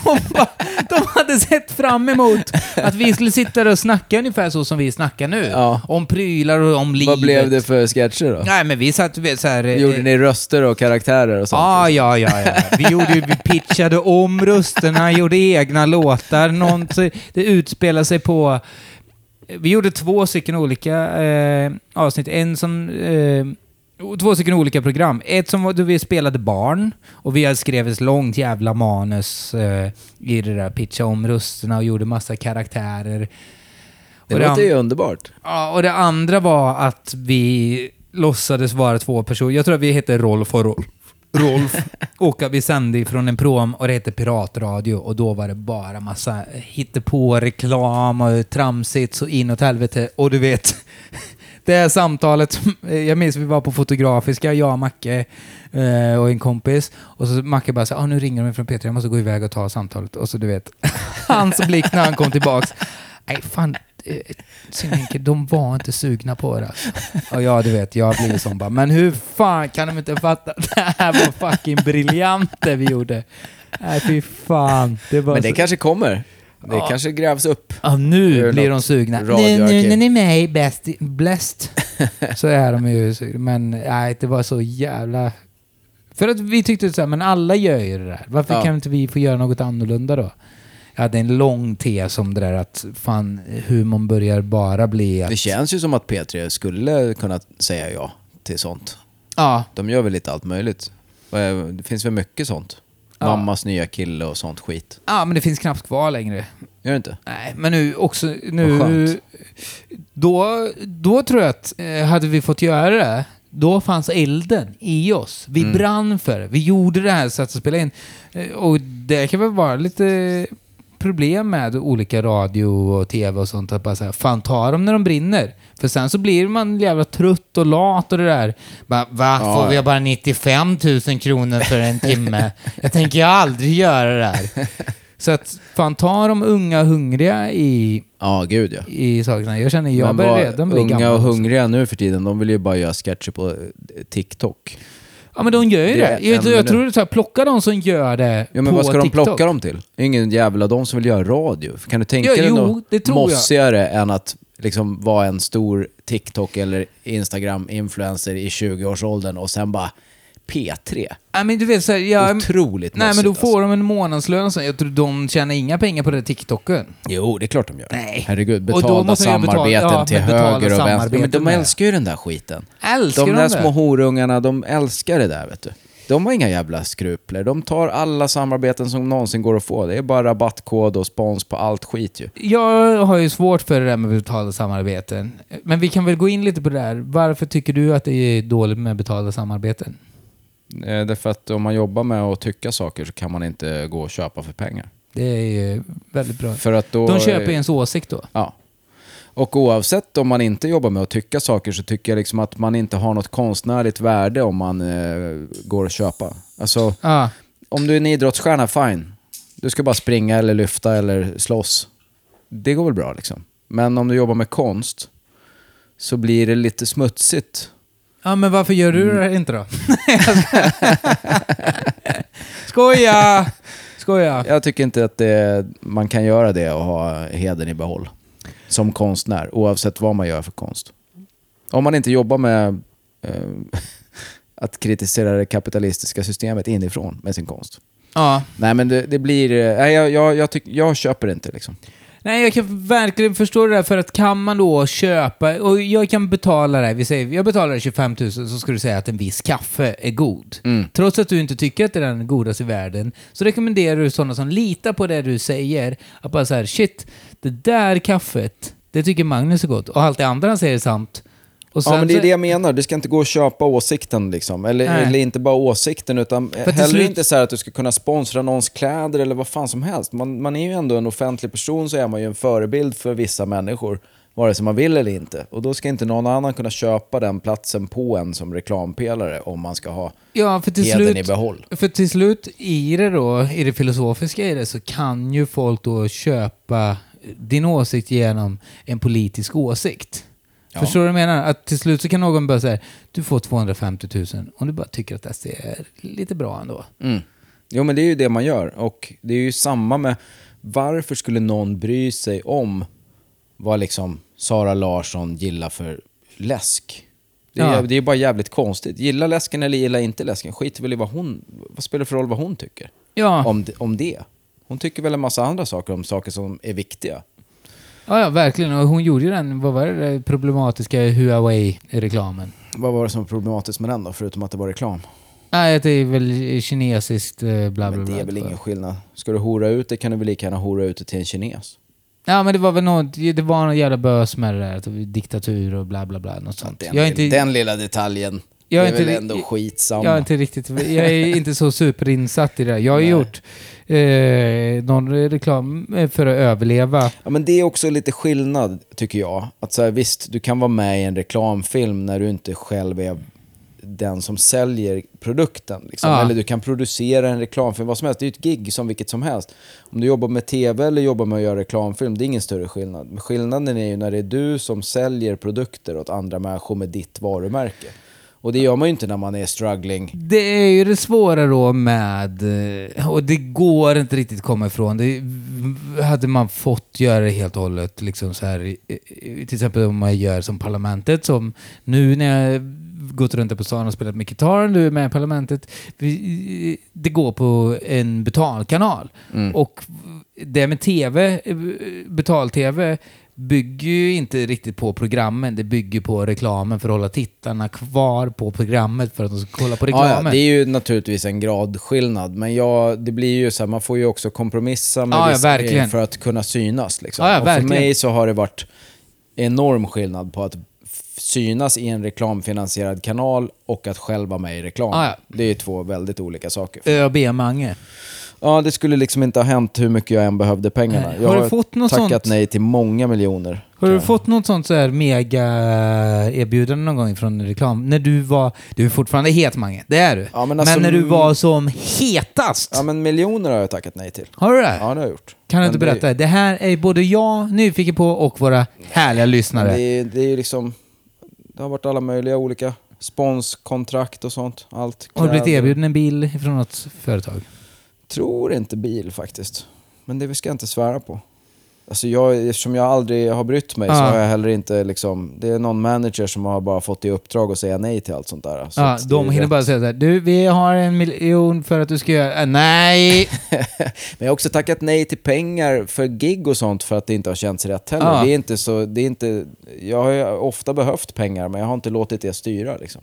De, bara, de hade sett fram emot att vi skulle sitta där och snacka ungefär så som vi snackar nu. Ja. Om prylar och om livet. Vad blev det för sketcher då? Nej men vi satt vet, så här... eh, Gjorde ni röster och karaktärer och sånt? Ja, ja, ja, ja. Vi, gjorde, vi pitchade om rösterna, gjorde egna låtar. Någon, det utspelade sig på... Vi gjorde två stycken olika eh, avsnitt. En som... Eh, två stycken olika program. Ett som var då vi spelade barn och vi skrev ett långt jävla manus eh, i det där, pitcha om rösterna och gjorde massa karaktärer. Det Och låter ju underbart. Ja, och det andra var att vi låtsades vara två personer. Jag tror att vi hette Rolf och Rolf. Rolf. och vi sände från en prom och det hette Piratradio och då var det bara massa hittepå reklam och tramsigt så inåt helvete. Och du vet, det samtalet, jag minns vi var på Fotografiska, jag och Macke eh, och en kompis. Och så Macke bara så ah, nu ringer de från Peter, jag måste gå iväg och ta samtalet. Och så du vet, hans blick när han kom tillbaks. Nej, fan. eh, Synvinkel, de var inte sugna på det. alltså. Och ja, du vet, jag blir som bara, men hur fan kan de inte fatta? Det här var fucking briljant det vi gjorde. Nej, fy fan. Det Men det så... kanske kommer. Det kanske grävs upp. Ja, nu blir de sugna. Nu, nu när ni är med i Best, Blessed så är de ju sugna. Men nej, det var så jävla... För att vi tyckte så här, men alla gör ju det där. Varför Ja. kan inte vi få göra något annorlunda då? Jag hade en lång tes om det där att fan, humorn börjar bara bli att... Det känns ju som att P3 skulle kunna säga ja till sånt. Ja, De gör väl lite allt möjligt. Är- Det finns väl mycket sånt. Ja. Mammas nya kille och sånt skit. ja, men det finns knappt kvar längre. Gör det inte? Nej, men nu också... Nu, då, då tror jag att eh, hade vi fått göra det, då fanns elden i oss. Vi Mm. brann för det. Vi gjorde det här så att spela in. Eh, Och det kan väl vara lite problem med olika radio och tv och sånt. Att bara säga, fan ta dem när de brinner. För sen så blir man jävla trött och lat och det där. Bara, Va? Ja, Får vi bara 95 000 kronor för en timme? jag tänker jag aldrig göra det här. Så att fan ta de unga hungriga i, Ja, gud ja. i sakerna. Jag känner jag börjar redan bli unga gammal. och också. hungriga nu för tiden, de vill ju bara göra sketcher på eh, TikTok. Ja men de gör ju Det det. Jag, jag tror det är så här, plocka de som gör det Ja men på vad ska de TikTok. plocka dem till? Det är ingen jävla de som vill göra radio. Kan du tänka Ja, dig jo, något tror jag. mossigare än att liksom vara en stor TikTok eller Instagram-influencer i 20-årsåldern och sen bara P3? Nej men du vet så här, jag, Otroligt Nej men då mossigt, får de en månadslön så. Jag tror de tjänar inga pengar på det TikToken. Jo, det är klart de gör. Nej. Herregud, betalda måste de ju betala- samarbeten ja, till men höger och vänster. Men samarbeten de med. älskar ju den där skiten. Älskar de de, där det? små horungarna, de älskar det där vet du. De har inga jävla skrupler. De tar alla samarbeten som någonsin går att få. Det är bara rabattkod och spons på allt skit ju. Jag har ju svårt för det där med betalda samarbeten. Men vi kan väl gå in lite på det där. Varför tycker du att det är dåligt med betalda samarbeten? Eh, Därför att om man jobbar med att tycka saker så kan man inte gå och köpa för pengar. Det är väldigt bra. För att då... De köper ens åsikt då. Ja. Och oavsett om man inte jobbar med att tycka saker så tycker jag liksom att man inte har något konstnärligt värde om man eh, går och köpa. Alltså, Ja. om du är en idrottsstjärna, fine. Du ska bara springa eller lyfta eller slåss. Det går väl bra liksom. Men om du jobbar med konst så blir det lite smutsigt. Ja, men varför gör du Mm. det inte då? Skoja! Skoja. Jag tycker inte att det, man kan göra det och ha heden i behåll. Som konstnär, oavsett vad man gör för konst. Om man inte jobbar med eh, att kritisera det kapitalistiska systemet inifrån med sin konst. Ja. Nej men det, det blir... eh, Nej, jag, jag, jag, tyck, jag köper det inte liksom. Nej, jag kan verkligen förstå det där för att kan man då köpa, och jag kan betala det, här, vi säger, jag betalar 25 000 så ska du säga att en viss kaffe är god. Mm. Trots att du inte tycker att det är den godaste i världen, så rekommenderar du sådana som litar på det du säger, att bara så här, shit, det där kaffet, det tycker Magnus är gott, och allt det andra han säger är sant. Och Ja men det är det jag menar, du ska inte gå och köpa åsikten liksom. Eller, eller inte bara åsikten utan till heller slut- inte så här att du ska kunna sponsra någons kläder eller vad fan som helst. Man, man är ju ändå en offentlig person så är man ju en förebild för vissa människor. Vare sig man vill eller inte. Och då ska inte någon annan kunna köpa den platsen på en som reklampelare om man ska ha Ja, för till slut, i behåll. För till slut i det då, i det filosofiska i det, så kan ju folk då köpa din åsikt genom en politisk åsikt. Ja. Förstår du vad jag menar? Att till slut så kan någon bara säga du får 250 000 om du bara tycker att SD är lite bra ändå. Mm. Jo men det är ju det man gör. Och det är ju samma med varför skulle någon bry sig om vad liksom Sara Larsson gillar för läsk? Det är, Ja. det är bara jävligt konstigt. Gilla läsken eller gilla inte läsken, skit väl i vad hon... Vad spelar det för roll vad hon tycker Ja, om, det- om det? Hon tycker väl en massa andra saker om saker som är viktiga. Ja, ja verkligen. Och hon gjorde ju den, vad var det, problematiska Huawei-reklamen. Vad var det som var problematiskt med den då, förutom att det var reklam? Nej, det är väl kinesiskt eh, bla bla Men bla. det är väl ingen skillnad. Ska du hora ut det kan du väl lika gärna hora ut det till en kines. Ja men det var väl något, det var någon jävla bös med det där, diktatur och bla bla bla, något sånt. Den, jag inte, den lilla detaljen, Jag det är är väl inte- ändå skitsamma. jag är inte riktigt, jag är inte så superinsatt i det. Jag har Nej. gjort eh, någon reklam eh, för att överleva. Ja, men det är också lite skillnad, tycker jag. Att så här, visst, du kan vara med i en reklamfilm när du inte själv är den som säljer produkten. Liksom. Ja. Eller du kan producera en reklamfilm, vad som helst. Det är ett gig som vilket som helst. Om du jobbar med tv eller jobbar med att göra reklamfilm, det är ingen större skillnad. Men skillnaden är ju när det är du som säljer produkter åt andra människor med ditt varumärke. Och det gör man ju inte när man är struggling. Det är ju det svåra då med, eh, och det går inte riktigt komma ifrån. Det, hade man fått göra det helt och hållet, liksom så här, till exempel om man gör som Parlamentet, som nu när jag gått runt på stan och spelat med gitarr, du är med i Parlamentet, det går på en betalkanal. Mm. Och det med tv, eh, betal-tv, bygger ju inte riktigt på programmen, det bygger på reklamen för att hålla tittarna kvar på programmet för att de ska kolla på Ja, ja, reklamen. det är ju naturligtvis en gradskillnad, men ja, det blir ju så här, man får ju också kompromissa med Ja, ja, vissa grejer för att kunna synas. Liksom. Ja, ja, och för verkligen. mig så har det varit enorm skillnad på att synas i en reklamfinansierad kanal och att själv vara med i reklam. Ja, ja. Det är två väldigt olika saker. ÖB-Mange. Ja, det skulle liksom inte ha hänt hur mycket jag än behövde pengarna. Nej. Jag Har du fått något tackat sånt? nej till många miljoner. Har du fått något sånt så här mega-erbjudande någon gång från reklam? När du var... Du är fortfarande het, Mange. Det är du. Ja, men alltså- när du var som hetast. Ja, men miljoner har jag tackat nej till. Har du det? Ja, det har jag gjort. Kan du Men inte det- berätta? Det här är både jag nyfiken på och våra härliga lyssnare. Det det är ju liksom... Det har varit alla möjliga olika sponskontrakt och sånt. Allt. Har du blivit erbjuden en bil från något företag? Tror inte bil faktiskt. Men det ska jag inte svära på. Alltså jag, eftersom jag aldrig har brytt mig så Ja. har jag heller inte liksom... Det är någon manager som har bara fått i uppdrag att säga nej till allt sånt där. Så det de hinner rätt. bara säga så här, du, vi har en miljon för att du ska göra... Äh, nej! Men jag har också tackat nej till pengar för gig och sånt för att det inte har känts rätt heller. Ja. Det är inte så... Det är inte, jag har ju ofta behövt pengar men jag har inte låtit det styra liksom.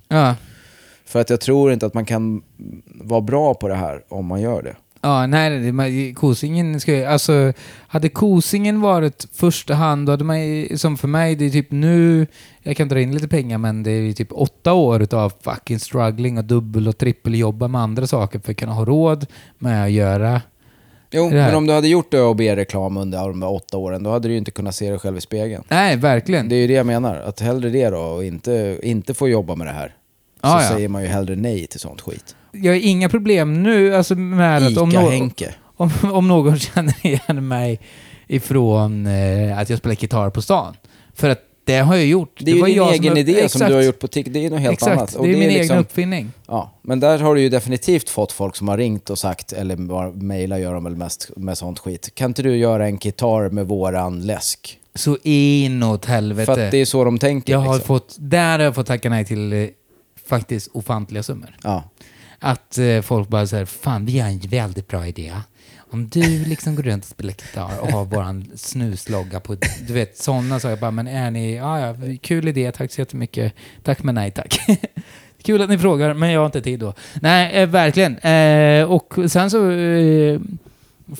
För att jag tror inte att man kan vara bra på det här om man gör det. Ja, nej, nej, Kosingen ska ju, alltså, hade Kosingen varit första hand, då hade man ju- som för mig, det är typ nu, jag kan dra in lite pengar, men det är ju typ åtta år utav fucking struggling och dubbel och trippeljobba med andra saker för att kunna ha råd med att göra. Jo, men om du hade gjort ÖoB-reklam under de där åtta åren, då hade du ju inte kunnat se dig själv i spegeln. Nej, verkligen. Det är ju det jag menar, att hellre det då och inte, inte få jobba med det här. Så Ja, ja. säger man ju hellre nej till sånt skit. Jag har inga problem nu, alltså med att om, Ica-Henke. om, om någon känner igen mig ifrån eh, att jag spelar gitarr på stan. För att det har jag gjort. Det är ju din jag egen upp- idé som Exakt. du har gjort på TikTok, det är något helt Exakt, annat. det är min liksom- egen uppfinning. Ja, men där har du ju definitivt fått folk som har ringt och sagt, eller bara mejla gör de väl mest med sånt skit. Kan inte du göra en gitarr med våran läsk? Så inåt helvete. För att det är så de tänker. jag har liksom. fått, där har jag fått tacka nej till eh, faktiskt ofantliga summor. Ja. Att eh, folk bara säger, fan vi har en väldigt bra idé. Om du liksom går runt och spelar gitarr och har våran snuslogga på, du vet sådana saker. Bara, men är ni, ja ja, kul idé, tack så jättemycket. Tack men nej tack. Kul att ni frågar, men jag har inte tid då. Nej, eh, verkligen. Eh, och sen så, eh,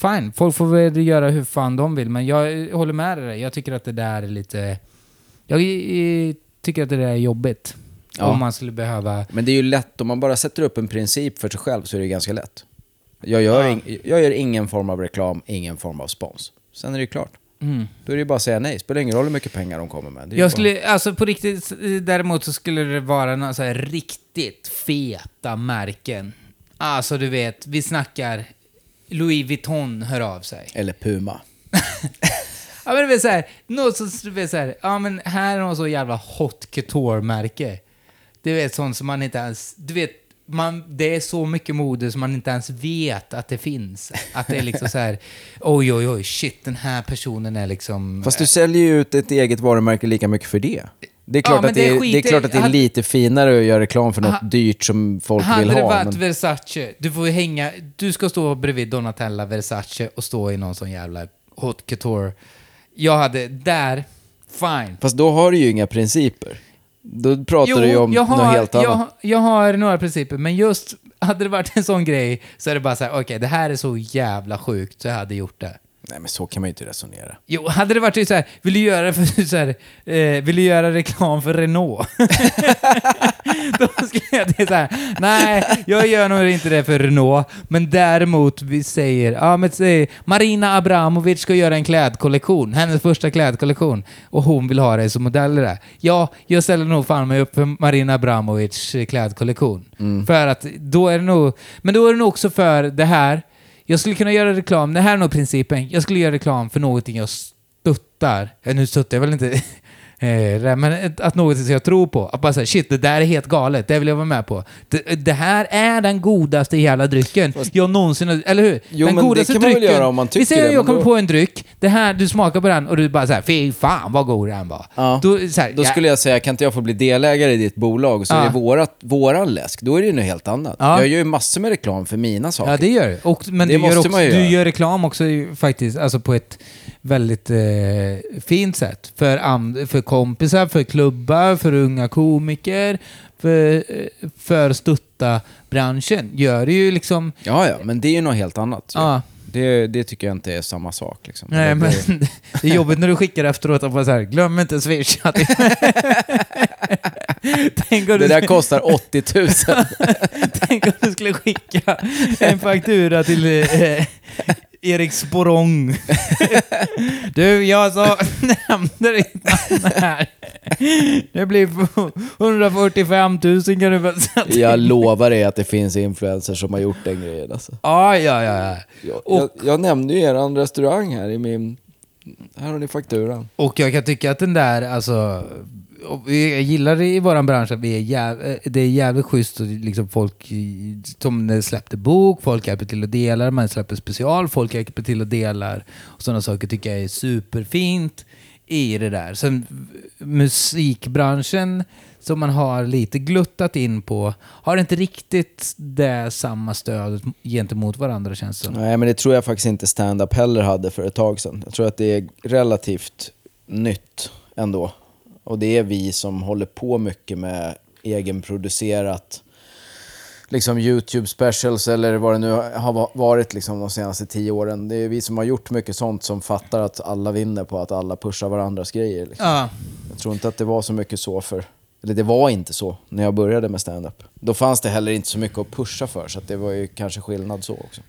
fine, folk får väl göra hur fan de vill, men jag eh, håller med dig. Jag tycker att det där är lite, jag eh, tycker att det där är jobbigt. Ja. Om man skulle behöva Men det är ju lätt, om man bara sätter upp en princip för sig själv så är det ganska lätt. Jag gör, Ja. ing, jag gör ingen form av reklam, ingen form av spons. Sen är det ju klart. Mm. Då är det ju bara att säga nej. Spelar ingen roll hur mycket pengar de kommer med. Det är Jag bara- skulle, alltså på riktigt, däremot så skulle det vara några så här riktigt feta märken. Alltså du vet, vi snackar Louis Vuitton hör av sig. Eller Puma. Ja men du vet såhär, något som du vet såhär, ja men här är något så jävla hot couture-märke. Du vet sånt som man inte ens, du vet, man, det är så mycket mode som man inte ens vet att det finns. Att det är liksom så här, oj oj oj, shit den här personen är liksom... Fast du säljer ju ut ett eget varumärke lika mycket för det. Det är klart, men att, det det är, det är, klart att det är hade- lite finare att göra reklam för något Ha- dyrt som folk Hade vill det ha. varit Men... Versace, du får ju hänga, du ska stå bredvid Donatella Versace och stå i någon sån jävla haute couture. Jag hade, där, fine. Fast då har du ju inga principer. Då pratar du ju om jag något har, helt annat. jag, jag har några principer, men just hade det varit en sån grej så är det bara så här, okej, det här är så jävla sjukt så jag hade gjort det. Nej men så kan man ju inte resonera. Jo, hade det varit så här, vill du göra, för, så här, eh, vill du göra reklam för Renault? Då skulle jag säga så här, nej, jag gör nog inte det för Renault, men däremot vi säger, ja men säg, Marina Abramovic ska göra en klädkollektion, hennes första klädkollektion, och hon vill ha dig som modell det. Ja, jag ställer nog fan mig upp för Marina Abramovic klädkollektion. För att då är det nog, men då är det nog också för det här, jag skulle kunna göra reklam, det här är nog principen, jag skulle göra reklam för någonting jag stöttar. Nu stöttar jag väl inte där, men att något som jag tror på. Att bara säga shit, det där är helt galet. Det vill jag vara med på. Det, det här är den godaste jävla drycken jag någonsin har... Eller hur? Jo, den men det kan man väl göra om man Vi tycker säger det, att jag men kommer då- på en dryck. Det här, du smakar på den och du bara såhär, fy fan vad god den var. Ja. Då, här, Då ja, skulle jag säga, kan inte jag få bli delägare i ditt bolag så Ja. är det vårat, våran läsk, då är det ju något helt annat. Ja. Jag gör ju massor med reklam för mina saker. Ja, det gör. Och, men Det du, gör också, ju du gör reklam också faktiskt, alltså på ett väldigt eh, fint sätt. För, and, för kompisar, för klubbar, för unga komiker, för, eh, för stötta branschen. Gör det ju liksom... ja, ja, men det är ju något helt annat. Ja. Det, det tycker jag inte är samma sak. Liksom. Nej, det, men det, det är jobbigt när du skickar efteråt och bara så här, glöm inte swisha. mig." Tänk om det där kostar 80 000. Tänk om du skulle skicka en faktura till eh, Erik Sporong. du, jag så nämnde ditt namn här. Det blir 145 000 kan du väl sätta in. jag lovar dig att det finns influencers som har gjort den grejen. Alltså. Ja, ja, ja. ja. Jag, Och- jag, jag nämnde ju er restaurang här i min... Här har ni fakturan. Och jag kan tycka att den där, alltså... Jag gillar det i våran bransch att vi är jäv, eh, det är jävligt schysst och liksom folk eh, som släppte bok, folk hjälper till och delar. man släpper special, folk hjälper till och delar. Och sådana saker tycker jag är superfint i det där. Sen musikbranschen som man har lite gluttat in på har inte riktigt det samma stöd gentemot varandra känns det som. Nej, men det tror jag faktiskt inte stand-up heller hade för ett tag sedan. Jag tror att det är relativt nytt ändå. Och det är vi som håller på mycket med egenproducerat liksom YouTube specials eller vad det nu har va- varit liksom de senaste tio åren. Det är vi som har gjort mycket sånt som fattar att alla vinner på att alla pushar varandras grejer. Liksom. Ja, Jag tror inte att det var så mycket så för... Eller det var inte så när jag började med stand-up. Då fanns det heller inte så mycket att pusha för, så det var ju kanske skillnad så också.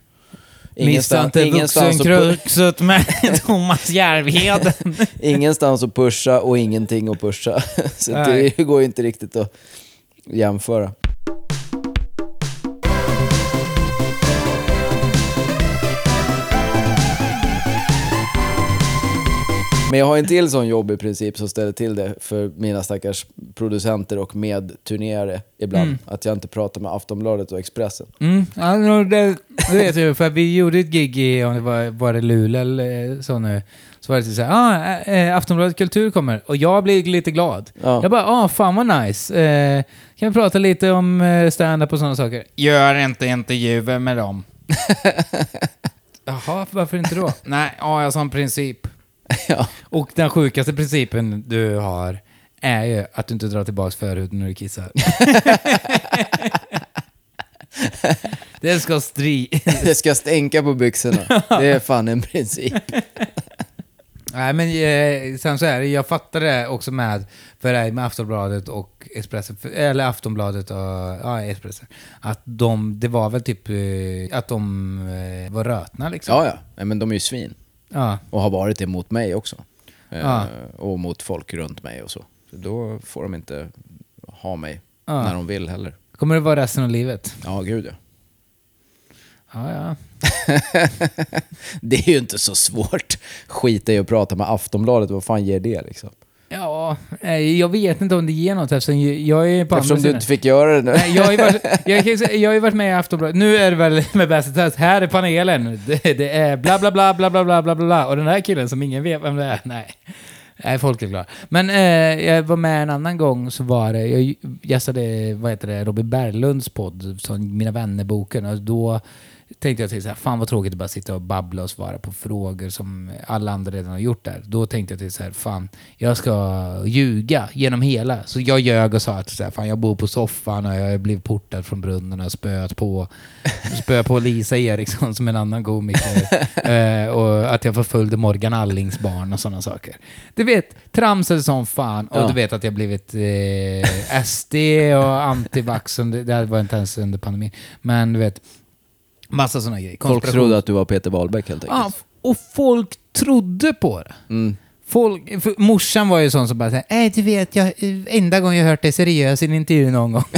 Missa inte vuxenkruxet med Thomas Järvheden. ingenstans att pusha och ingenting att pusha. Så Nej. det går ju inte riktigt att jämföra. Men jag har en till sån jobbig princip som ställer till det för mina stackars producenter och medturnerare ibland. Mm. Att jag inte pratar med Aftonbladet och Expressen. Mm, ja, det, det vet jag för vi gjorde ett gig i, om det var, var det Luleå eller så nu. Så var det så här, ah, eh, Aftonbladet Kultur kommer. Och jag blir lite glad. Ja. Jag bara, ah, fan vad nice. Eh, kan vi prata lite om eh, stand-up och sådana saker? Gör inte intervjuer med dem. Jaha, varför inte då? Nej, ja, jag sån princip. ja. Och den sjukaste principen du har är ju att du inte drar tillbaka förhuden när du kissar. det ska stri... Det ska stänka på byxorna. Det är fan en princip. Nej, men eh, sen så är det, jag fattar det också med, för det med Aftonbladet och Expressen, eller Aftonbladet och ja, Expressen, att de, det var väl typ eh, att de eh, var rötna liksom. Ja, ja. Men de är ju svin. Ja. Och har varit det mot mig också. Eh, Ja. Och mot folk runt mig och så. så. Då får de inte ha mig Ja. när de vill heller. Kommer det vara resten av livet? Ja, gud ja. Ja, ja. Det är ju inte så svårt. Skita i att prata med Aftonbladet, vad fan ger det liksom? Ja, eh, jag vet inte om det ger något eftersom jag är på Eftersom du inte fick göra det nu. Nej, jag, har ju varit, jag, jag har med i Aftonbladet. Nu är det väl med Bäst i test. Här är panelen. Det, det är bla bla bla bla bla bla bla bla. Och den här killen som ingen vet vem det är. Nej. Nej, folk är glada. Men eh, jag var med en annan gång så var det, jag gästade, vad heter det, Robin Berglunds podd, som Mina vänner-boken. Och då tänkte jag till så här, fan vad tråkigt att bara sitta och babbla och svara på frågor som alla andra redan har gjort där. Då tänkte jag till så här, fan, jag ska ljuga genom hela. Så jag ljög och sa att så här, fan, jag bor på soffan och jag blev portad från brunnen och spöat på, spöat på Lisa Eriksson som en annan komiker. eh, och att jag förföljde Morgan Allings barn och sådana saker. Du vet, tramsade som fan. Och Ja. du vet att jag blivit eh, SD och antivax. Det här var inte ens under pandemin. Men du vet, massa sådana grejer. Folk Konspiration- trodde att du var Peter Wahlbeck helt Ja, enkelt. f- och folk trodde på det. Mm. Folk, för morsan var ju sån som bara säger, nej du vet, jag, enda gången jag hört dig seriös i en intervju någon gång.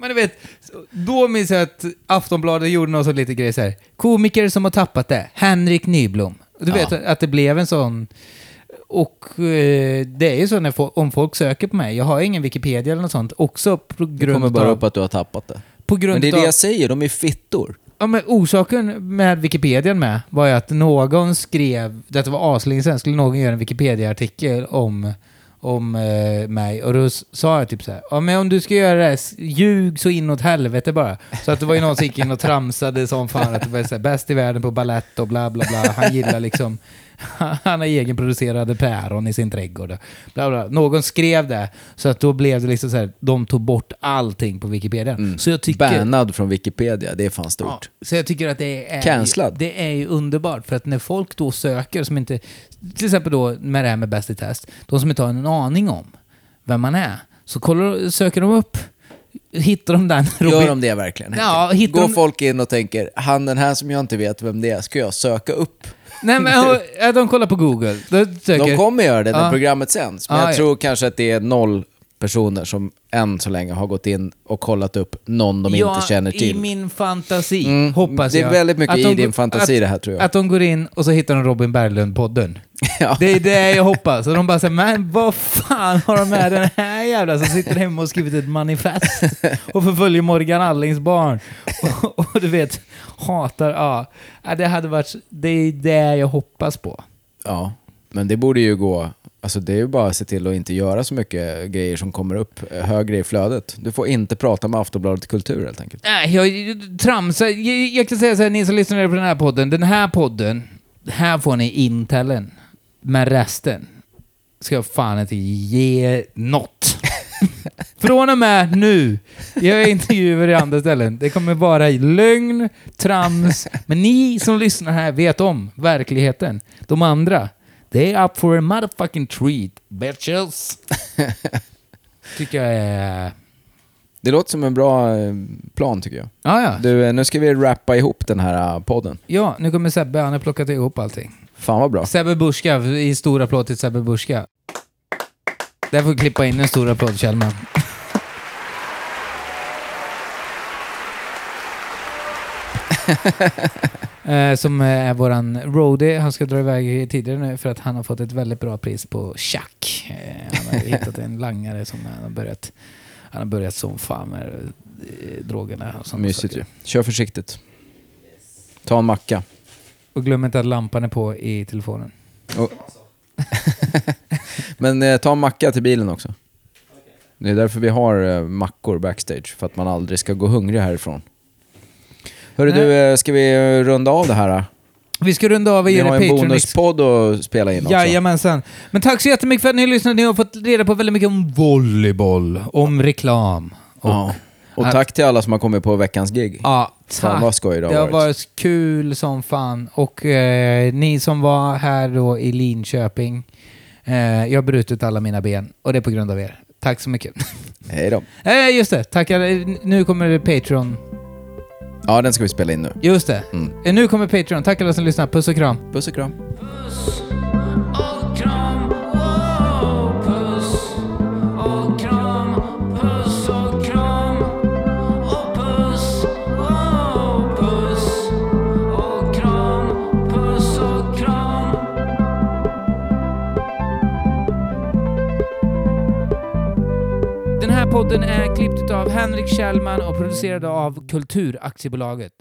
Men du vet, då minns jag att Aftonbladet gjorde någon sån lite grej så här. Komiker som har tappat det, Henrik Nyblom. Du vet Ja. att det blev en sån... och eh, det är ju så när fo- om folk söker på mig, jag har ingen Wikipedia eller något sånt, också på Det grund kommer bara av... upp att du har tappat det. På grund Men det är av, det jag säger, de är fittor. Ja, men orsaken med Wikipedia med var ju att någon skrev, detta var aslänge sedan, skulle någon göra en Wikipedia-artikel om, om eh, mig. Och då sa jag typ så här, ja men om du ska göra det här, ljug så inåt helvete bara. Så att det var ju någon som gick in och tramsade som fan att det var så här, bäst i världen på ballett och bla bla bla. Han gillar liksom, han har egenproducerade päron i sin trädgård. Bla bla. Någon skrev det, så att då blev det liksom så här, de tog bort allting på Wikipedia. Så jag tycker... Bannad från Wikipedia, det är fan Ja, stort. så jag tycker att det är, Cancellad. ju, det är ju underbart. För att när folk då söker, som inte, till exempel då med det här med Bäst i test, de som inte har en aning om vem man är, så kollar, söker de upp, hittar de den Gör de det verkligen? Ja, Går de- folk in och tänker, han den här som jag inte vet vem det är, ska jag söka upp? Nej men de kollar på Google. Söker, De kommer göra det när Ja. programmet sänds, men Ja, jag ja. tror kanske att det är noll personer som än så länge har gått in och kollat upp någon de ja, inte känner i till. min fantasi, Mm, hoppas det är jag. väldigt mycket i din fantasi att, det här tror jag. Att de går in och så hittar de Robin Berglund-podden. Ja. Det är det jag hoppas. Och de bara säger, men vad fan har de med den här jävla som sitter hemma och skrivit ett manifest och förföljer Morgan Allings barn. Och, och du vet, hatar, ja. Det hade varit, det är det jag hoppas på. Ja, men det borde ju gå. Alltså det är ju bara att se till att inte göra så mycket grejer som kommer upp eh, högre i flödet. Du får inte prata med Aftonbladet Kultur helt enkelt. Nej, jag tramsar. Jag, jag kan säga så här, ni som lyssnar på den här podden. Den här podden, här får ni intellen. Men resten ska jag fan inte ge något. Från och med nu, jag gör intervjuer i andra ställen. Det kommer vara lögn, trams. Men ni som lyssnar här vet om verkligheten. De andra, they are up for a motherfucking treat, bitches. Tycker jag är... Det låter som en bra eh, plan tycker jag. Ja, ja. Du, eh, nu ska vi rappa ihop den här eh, podden. Ja, nu kommer Sebbe, han har plockat ihop allting. Fan vad bra. Sebbe Buska, i stor applåd till Sebbe Buska. Där får vi klippa in en stor applåd Kjellman. Eh, som är våran roadie. Han ska dra iväg tidigare nu för att han har fått ett väldigt bra pris på Chuck. Eh, han har hittat en langare som han har börjat, han har börjat som fan med eh, drogerna. Och sånt Mysigt ju. Kör försiktigt. Ta en macka. Och glöm inte att lampan är på i telefonen. Och... Men eh, ta en macka till bilen också. Det är därför vi har eh, mackor backstage, för att man aldrig ska gå hungrig härifrån. Hörru du, eh, ska vi eh, runda av det här? då? Vi ska runda av och Vi ge har er en Patreon bonuspodd att spela in också. Jajamensan. Men tack så jättemycket för att ni har lyssnat. Ni har fått reda på väldigt mycket om volleyboll, om reklam. Och, Ja. Och att- tack till alla som har kommit på veckans gig. Ja, Fan tack. vad skoj det har Det har varit kul som fan. Och eh, ni som var här då i Linköping, eh, jag har brutit alla mina ben och det är på grund av er. Tack så mycket. Hej då. eh, just det, tackar. Nu kommer det Patreon. Ja, den ska vi spela in nu. Just det. Mm. Eh, Nu kommer Patreon. Tack alla som lyssnar. Puss och kram. Puss och kram. och kram, wow, puss och kram, puss och kram och puss, wow, puss och kram, puss och kram. Den här podden är av Henrik Kjellman och producerad av Kulturaktiebolaget.